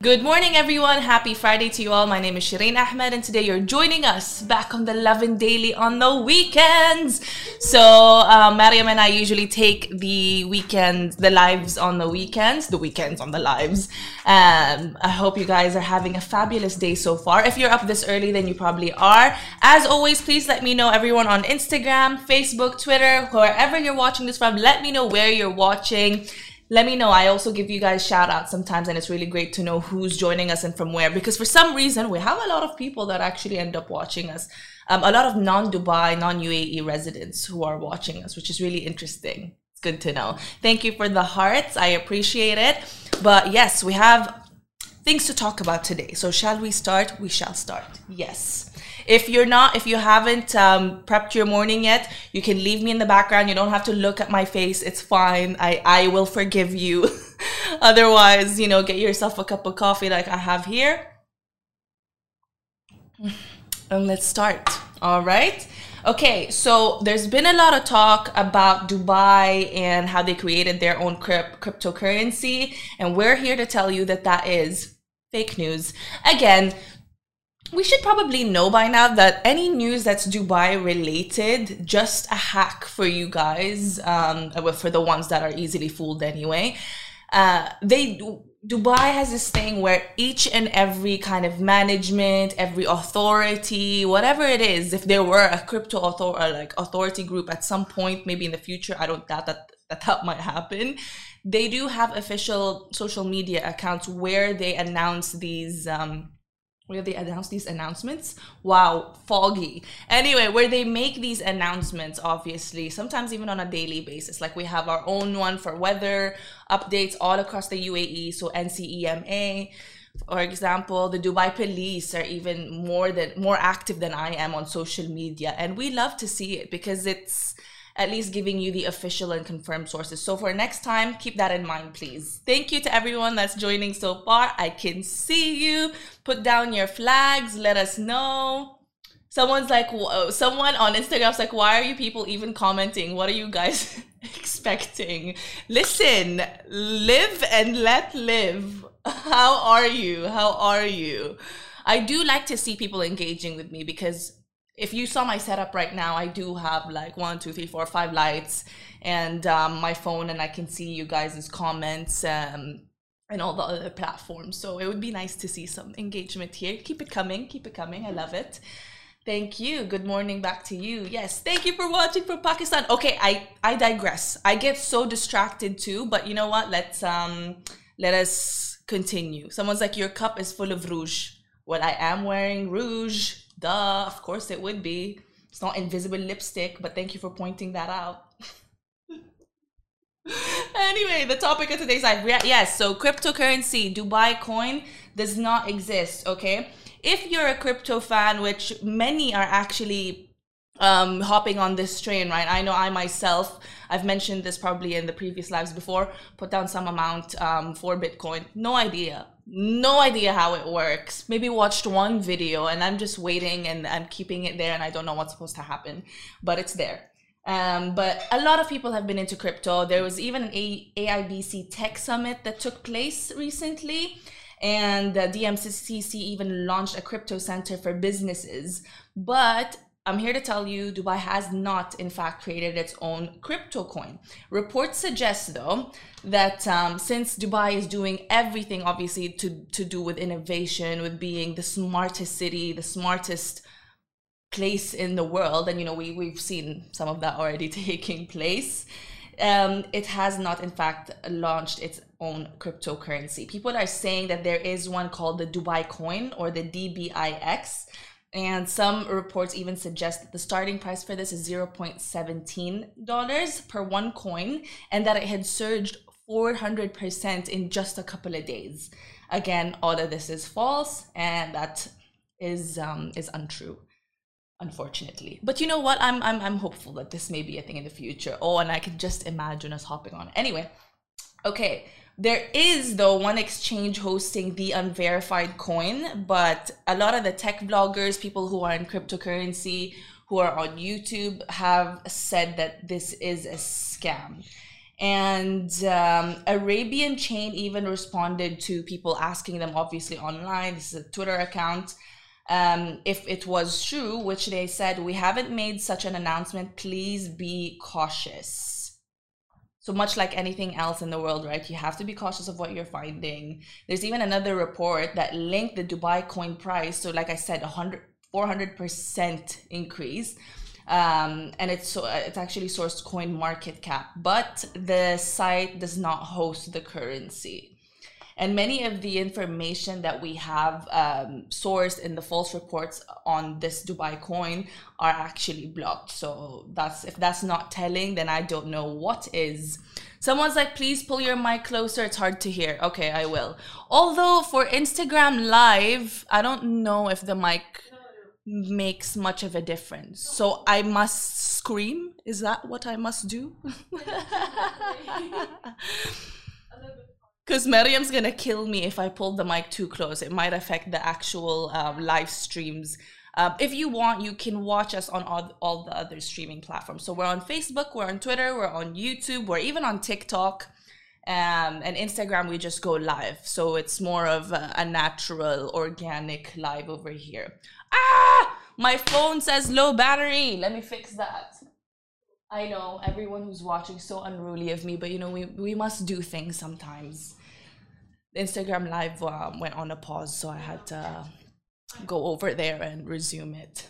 Good morning, everyone. Happy Friday to you all. My name is Shireen Ahmed, and today you're joining us back on the Lovin Daily on the weekends. So, uh, Mariam and I usually take the weekends, the lives on the weekends, the weekends on the lives. Um, I hope you guys are having a fabulous day so far. If you're up this early, then you probably are. As always, please let me know, everyone on Instagram, Facebook, Twitter, wherever you're watching this from, let me know where you're watching let me know. I also give you guys shout outs sometimes, and it's really great to know who's joining us and from where because for some reason we have a lot of people that actually end up watching us. Um, a lot of non Dubai, non UAE residents who are watching us, which is really interesting. It's good to know. Thank you for the hearts. I appreciate it. But yes, we have things to talk about today. So, shall we start? We shall start. Yes. If you're not, if you haven't um, prepped your morning yet, you can leave me in the background. You don't have to look at my face. It's fine. I, I will forgive you. Otherwise, you know, get yourself a cup of coffee like I have here. And let's start. All right. Okay, so there's been a lot of talk about Dubai and how they created their own crypt- cryptocurrency, and we're here to tell you that that is fake news. Again, we should probably know by now that any news that's Dubai related, just a hack for you guys, um, for the ones that are easily fooled anyway. Uh, they Dubai has this thing where each and every kind of management, every authority, whatever it is, if there were a crypto author like authority group at some point, maybe in the future, I don't doubt that that, that might happen. They do have official social media accounts where they announce these um, where they announce these announcements. Wow, foggy. Anyway, where they make these announcements, obviously, sometimes even on a daily basis. Like we have our own one for weather updates all across the UAE. So NCEMA, for example, the Dubai police are even more than more active than I am on social media, and we love to see it because it's at least giving you the official and confirmed sources. So for next time, keep that in mind, please. Thank you to everyone that's joining so far. I can see you. Put down your flags. Let us know. Someone's like, oh, someone on Instagram's like, why are you people even commenting? What are you guys expecting? Listen, live and let live. How are you? How are you? I do like to see people engaging with me because if you saw my setup right now, I do have like one, two, three, four, five lights and um, my phone, and I can see you guys' comments um, and all the other platforms. So it would be nice to see some engagement here. Keep it coming, keep it coming. I love it. Thank you. Good morning back to you. Yes, thank you for watching from Pakistan. Okay, I I digress. I get so distracted too, but you know what? Let's um let us continue. Someone's like your cup is full of rouge. Well, I am wearing rouge Duh, of course it would be. It's not invisible lipstick, but thank you for pointing that out. anyway, the topic of today's live. Yes, so cryptocurrency, Dubai coin does not exist, okay? If you're a crypto fan, which many are actually um, hopping on this train, right? I know I myself, I've mentioned this probably in the previous lives before, put down some amount um, for Bitcoin. No idea no idea how it works. Maybe watched one video and I'm just waiting and I'm keeping it there and I don't know what's supposed to happen, but it's there. Um, but a lot of people have been into crypto. There was even an a- AIBC Tech Summit that took place recently, and the DMCC even launched a crypto center for businesses. But I'm here to tell you Dubai has not, in fact, created its own crypto coin. Reports suggest, though, that um, since Dubai is doing everything, obviously, to, to do with innovation, with being the smartest city, the smartest place in the world, and you know, we, we've seen some of that already taking place. Um, it has not, in fact, launched its own cryptocurrency. People are saying that there is one called the Dubai coin or the DBIX and some reports even suggest that the starting price for this is $0.17 per one coin and that it had surged 400% in just a couple of days. Again, all of this is false and that is um, is untrue unfortunately. But you know what? I'm I'm I'm hopeful that this may be a thing in the future. Oh, and I can just imagine us hopping on. Anyway, okay. There is though one exchange hosting the unverified coin, but a lot of the tech bloggers, people who are in cryptocurrency, who are on YouTube, have said that this is a scam. And um, Arabian Chain even responded to people asking them, obviously online. This is a Twitter account. Um, if it was true, which they said, we haven't made such an announcement, please be cautious. So much like anything else in the world, right? You have to be cautious of what you're finding. There's even another report that linked the Dubai coin price. So, like I said, 100, 400% increase. Um, and it's so it's actually sourced CoinMarketCap, but the site does not host the currency. And many of the information that we have um, sourced in the false reports on this Dubai coin are actually blocked. So that's if that's not telling, then I don't know what is. Someone's like, please pull your mic closer. It's hard to hear. Okay, I will. Although for Instagram Live, I don't know if the mic makes much of a difference. So I must scream. Is that what I must do? Because Mariam's gonna kill me if I pull the mic too close. It might affect the actual um, live streams. Um, if you want, you can watch us on all, all the other streaming platforms. So we're on Facebook, we're on Twitter, we're on YouTube, we're even on TikTok. Um, and Instagram, we just go live. So it's more of a, a natural, organic live over here. Ah! My phone says low battery. Let me fix that. I know everyone who's watching so unruly of me, but you know we we must do things sometimes. Instagram Live um, went on a pause, so I had to go over there and resume it.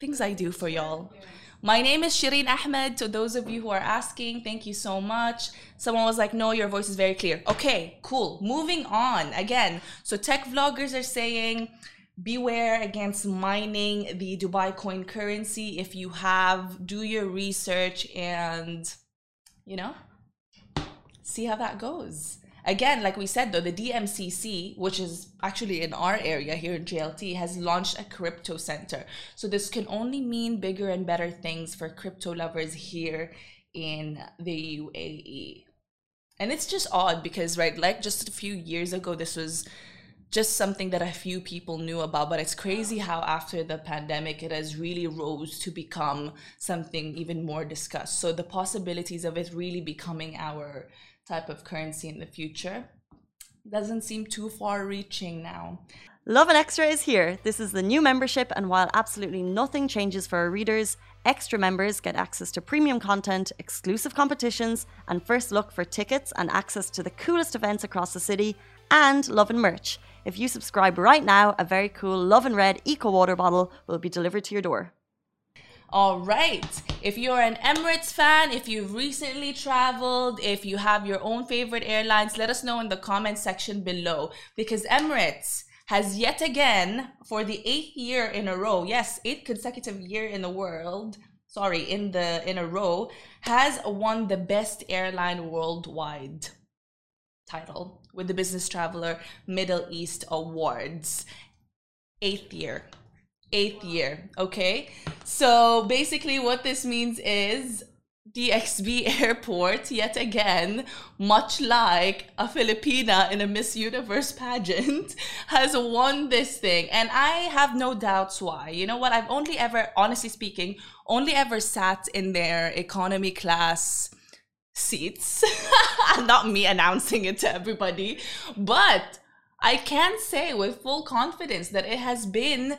Things I do for y'all. My name is Shireen Ahmed. To those of you who are asking, thank you so much. Someone was like, no, your voice is very clear. Okay, cool. Moving on. Again, so tech vloggers are saying, beware against mining the Dubai coin currency. If you have, do your research and, you know, see how that goes again, like we said though, the DMCC, which is actually in our area here in JLT, has launched a crypto center. So this can only mean bigger and better things for crypto lovers here in the UAE. And it's just odd because, right, like just a few years ago, this was just something that a few people knew about but it's crazy how after the pandemic it has really rose to become something even more discussed so the possibilities of it really becoming our type of currency in the future. Doesn't seem too far reaching now. Lovin Extra is here. This is the new membership, and while absolutely nothing changes for our readers, extra members get access to premium content, exclusive competitions, and first look for tickets and access to the coolest events across the city, and Lovin merch. If you subscribe right now, a very cool Love and Red Eco Water bottle will be delivered to your door. All right. If you're an Emirates fan, if you've recently traveled, if you have your own favorite airlines, let us know in the comment section below because Emirates has yet again, for the eighth year in a row, yes, eighth consecutive year in the world, sorry, in the in a row, has won the best airline worldwide title with the Business Traveler Middle East Awards. Eighth year eighth year. Okay. So basically, what this means is DXB Airport, yet again, much like a Filipina in a Miss Universe pageant, has won this thing. And I have no doubts why. You know what? I've only ever, honestly speaking, only ever sat in their economy class seats. Not me announcing it to everybody, but I can say with full confidence that it has been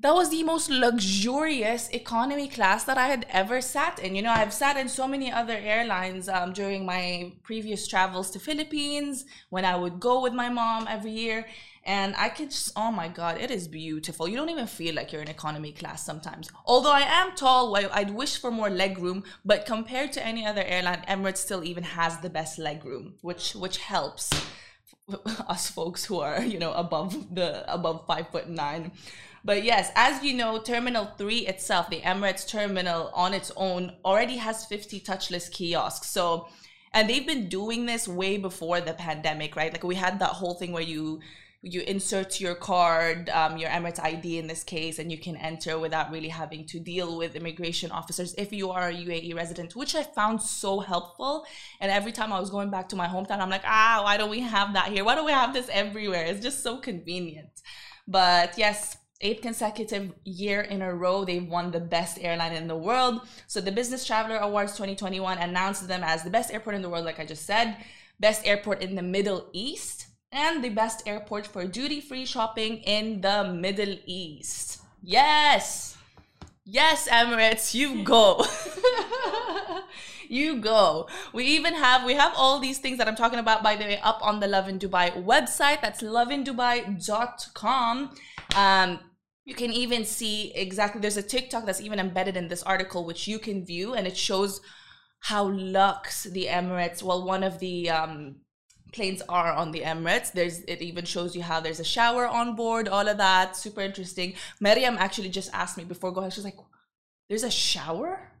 that was the most luxurious economy class that I had ever sat in. You know, I've sat in so many other airlines um, during my previous travels to Philippines when I would go with my mom every year. And I could just, oh my God, it is beautiful. You don't even feel like you're in economy class sometimes. Although I am tall, I'd wish for more leg room, but compared to any other airline, Emirates still even has the best leg room, which which helps us folks who are, you know, above the above five foot nine. But yes, as you know, Terminal 3 itself, the Emirates terminal on its own, already has 50 touchless kiosks. So, and they've been doing this way before the pandemic, right? Like we had that whole thing where you you insert your card, um, your Emirates ID in this case, and you can enter without really having to deal with immigration officers if you are a UAE resident, which I found so helpful. And every time I was going back to my hometown, I'm like, ah, why don't we have that here? Why don't we have this everywhere? It's just so convenient. But yes, eight consecutive year in a row they've won the best airline in the world so the business traveler awards 2021 announced them as the best airport in the world like i just said best airport in the middle east and the best airport for duty free shopping in the Middle East. Yes! Yes, Emirates, you go. you go. We even have we have all these things that I'm talking about by the way up on the Lovin Dubai website. That's lovindubai.com. Um you can even see exactly there's a TikTok that's even embedded in this article which you can view and it shows how luxe the Emirates, well one of the um planes are on the Emirates. There's it even shows you how there's a shower on board, all of that. Super interesting. Mariam actually just asked me before going, she's like, There's a shower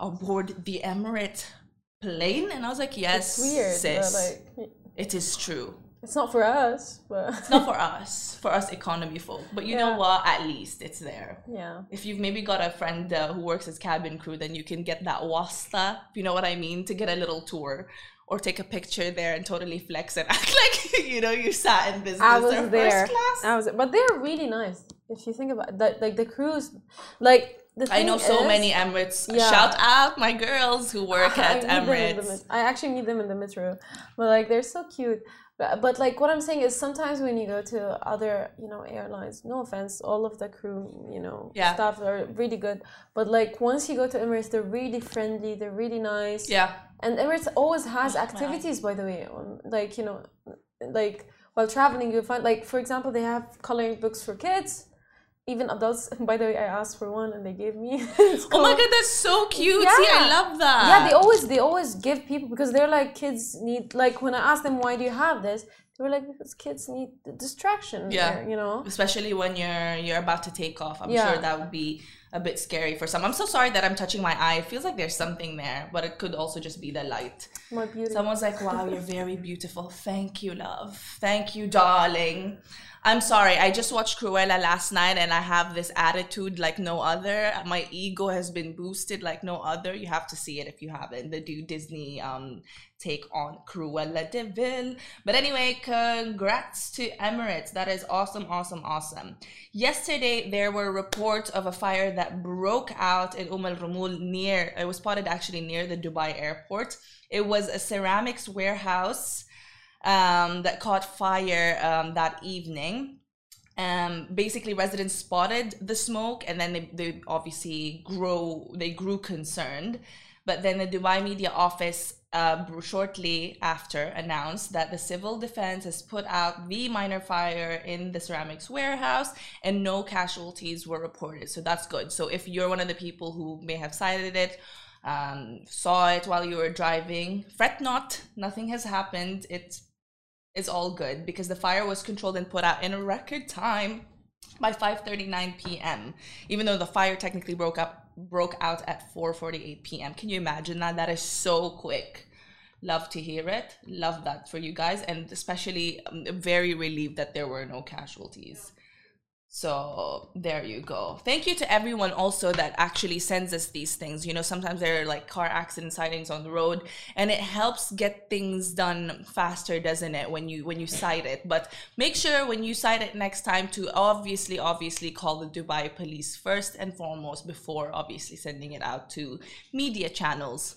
on board the Emirate plane? And I was like, Yes, it's weird, sis. like it is true. It's not for us, but it's not for us, for us economy folk. But you yeah. know what? At least it's there. Yeah. If you've maybe got a friend uh, who works as cabin crew, then you can get that wasta, you know what I mean, to get a little tour or take a picture there and totally flex and act like you know you sat in business. I was there. I was, but they're really nice. If you think about that, like the crews, like the I know so many Emirates. Yeah. Shout out my girls who work at Emirates. I actually meet them in the metro, but like they're so cute. But, but like what I'm saying is sometimes when you go to other you know airlines, no offense, all of the crew you know yeah. staff are really good. But like once you go to Emirates, they're really friendly. They're really nice. Yeah. And Emirates always has activities, by the way, on like you know, like while traveling, you find like for example, they have coloring books for kids even adults. By the way, I asked for one and they gave me. oh my god, that's so cute! Yeah. See, I love that. Yeah, they always they always give people because they're like kids need like when I ask them why do you have this, they were like because kids need distraction. Yeah, there, you know, especially when you're you're about to take off. I'm yeah. sure that would be a bit scary for some. I'm so sorry that I'm touching my eye. It feels like there's something there, but it could also just be the light. My beauty. Someone's like, "Wow, you're very beautiful. Thank you, love. Thank you, darling." I'm sorry. I just watched Cruella last night and I have this attitude like no other. My ego has been boosted like no other. You have to see it if you haven't. The new Disney um take on Cruella de Vil. But anyway, congrats to Emirates. That is awesome, awesome, awesome. Yesterday there were reports of a fire that broke out in Umm Al Rumul near it was spotted actually near the Dubai airport. It was a ceramics warehouse um, that caught fire um, that evening. Um, basically, residents spotted the smoke, and then they, they obviously grow they grew concerned. But then the Dubai Media Office uh, shortly after announced that the civil defense has put out the minor fire in the ceramics warehouse and no casualties were reported. So that's good. So if you're one of the people who may have sighted it, um, saw it while you were driving, fret not. Nothing has happened. It's is all good because the fire was controlled and put out in a record time by 5:39 p.m. Even though the fire technically broke up broke out at 4:48 p.m. Can you imagine that? That is so quick. Love to hear it. Love that for you guys, and especially um, very relieved that there were no casualties. So there you go. Thank you to everyone also that actually sends us these things. You know, sometimes there are like car accident sightings on the road and it helps get things done faster, doesn't it, when you when you cite it. But make sure when you cite it next time to obviously obviously call the Dubai police first and foremost before obviously sending it out to media channels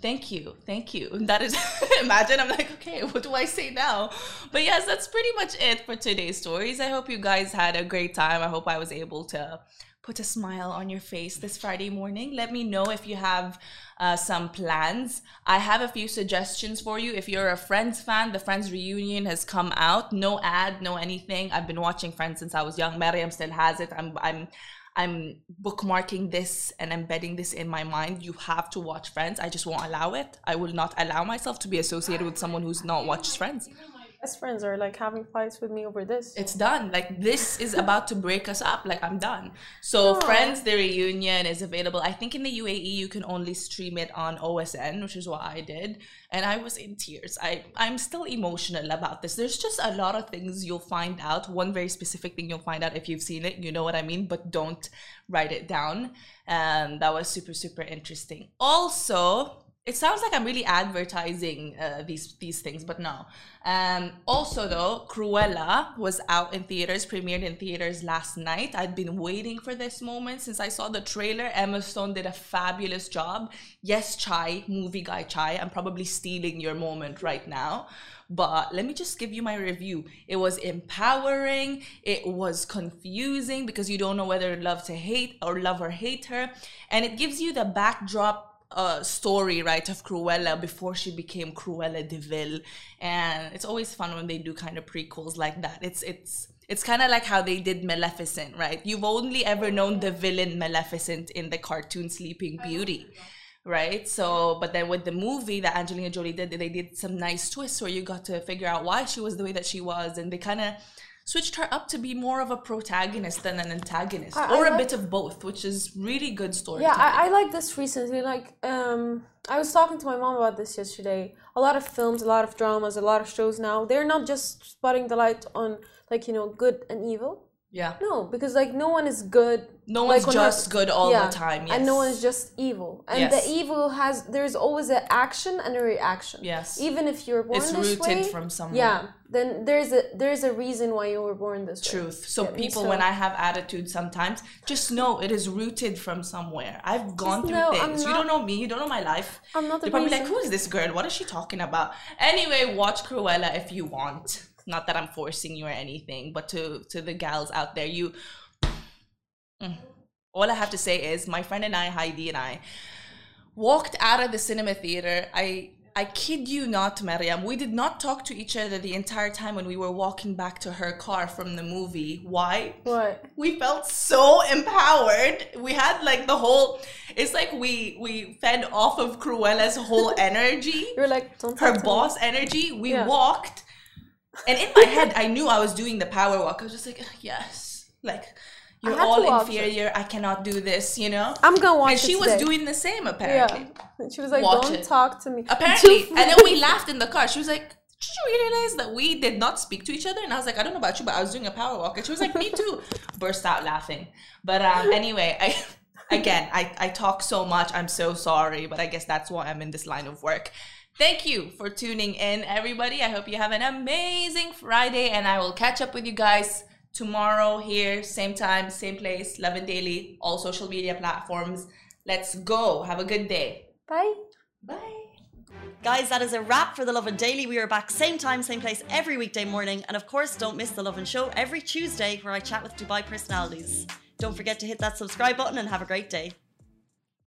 Thank you. Thank you. That is, imagine I'm like, okay, what do I say now? But yes, that's pretty much it for today's stories. I hope you guys had a great time. I hope I was able to put a smile on your face this Friday morning. Let me know if you have uh, some plans. I have a few suggestions for you. If you're a Friends fan, the Friends reunion has come out. No ad, no anything. I've been watching Friends since I was young. Mariam still has it. I'm, I'm I'm bookmarking this and embedding this in my mind. You have to watch Friends. I just won't allow it. I will not allow myself to be associated with someone who's not watched Friends. Best friends are like having fights with me over this. It's done. Like this is about to break us up. Like I'm done. So. Friends, the reunion is available. I think in the UAE you can only stream it on OSN, which is what I did, and I was in tears. I I'm still emotional about this. There's just a lot of things you'll find out. One very specific thing you'll find out if you've seen it. You know what I mean, but don't write it down. Um, that was super super interesting. Also. It sounds like I'm really advertising uh, these these things, but no. Um, also, though, Cruella was out in theaters, premiered in theaters last night. I'd been waiting for this moment since I saw the trailer. Emma Stone did a fabulous job. Yes, Chai, movie guy Chai, I'm probably stealing your moment right now. But let me just give you my review. It was empowering. It was confusing because you don't know whether to love to hate or love or hate her. And it gives you the backdrop uh, story, right, of Cruella before she became Cruella de Vil, and it's always fun when they do kind of prequels like that. It's it's it's kind of like how they did Maleficent, right? You've only ever known the villain Maleficent in the cartoon Sleeping Beauty, right? So, but then with the movie that Angelina Jolie did, they did some nice twists where you got to figure out why she was the way that she was, and they kind of switched her up to be more of a protagonist than an antagonist, I- I or a like- bit of both, which is really good story. Yeah, I, I like this recently. Like, um, I was talking to my mom about this yesterday. A lot of films, a lot of dramas, a lot of shows now, they're not just spotting the light on, like, you know, good and evil. Yeah. No, because, like, no one is good. No like, one's just good all yeah, the time. Yes. And no one's just evil. And Yes. the evil has, there's always an action and a reaction. Yes. Even if you're born It's this rooted way, from somewhere. Yeah, then there's a there's a reason why you were born this way. Truth. So me? people, So- when I have attitude, sometimes just know it is rooted from somewhere. I've gone through know I'm things. You don't know me. You don't know my life. I'm not the You're probably like, who is this girl? What is she talking about? Anyway, watch Cruella if you want. Not that I'm forcing you or anything, but to to the gals out there, you. Mm. All I have to say is, my friend and I, Heidi and I, walked out of the cinema theater. I I kid you not, Mariam. We did not talk to each other the entire time when we were walking back to her car from the movie. Why? What? We felt so empowered. We had like the whole. It's like we we fed off of Cruella's whole energy, You're like, her to me. boss energy. We Yeah. walked, and in my head, I knew I was doing the power walk. I was just like, yes, like you're all watch it. inferior. I cannot do this. You know. I'm gonna watch and she was today. doing the same apparently. Yeah. And she was like, Watch don't it. talk to me. Apparently. and then we laughed in the car. She was like, Did you realize that we did not speak to each other? And I was like, I don't know about you, but I was doing a power walk. And she was like, Me too. Burst out laughing. But um, anyway, I again I, I talk so much. I'm so sorry, but I guess that's why I'm in this line of work. Thank you for tuning in, everybody. I hope you have an amazing Friday, and I will catch up with you guys tomorrow here, same time, same place, Lovin Daily, all social media platforms. Let's go. Have a good day. Bye. Bye. Guys, that is a wrap for The Lovin Daily. We are back same time, same place every weekday morning. And of course, don't miss The Lovin Show every Tuesday where I chat with Dubai personalities. Don't forget to hit that subscribe button and have a great day.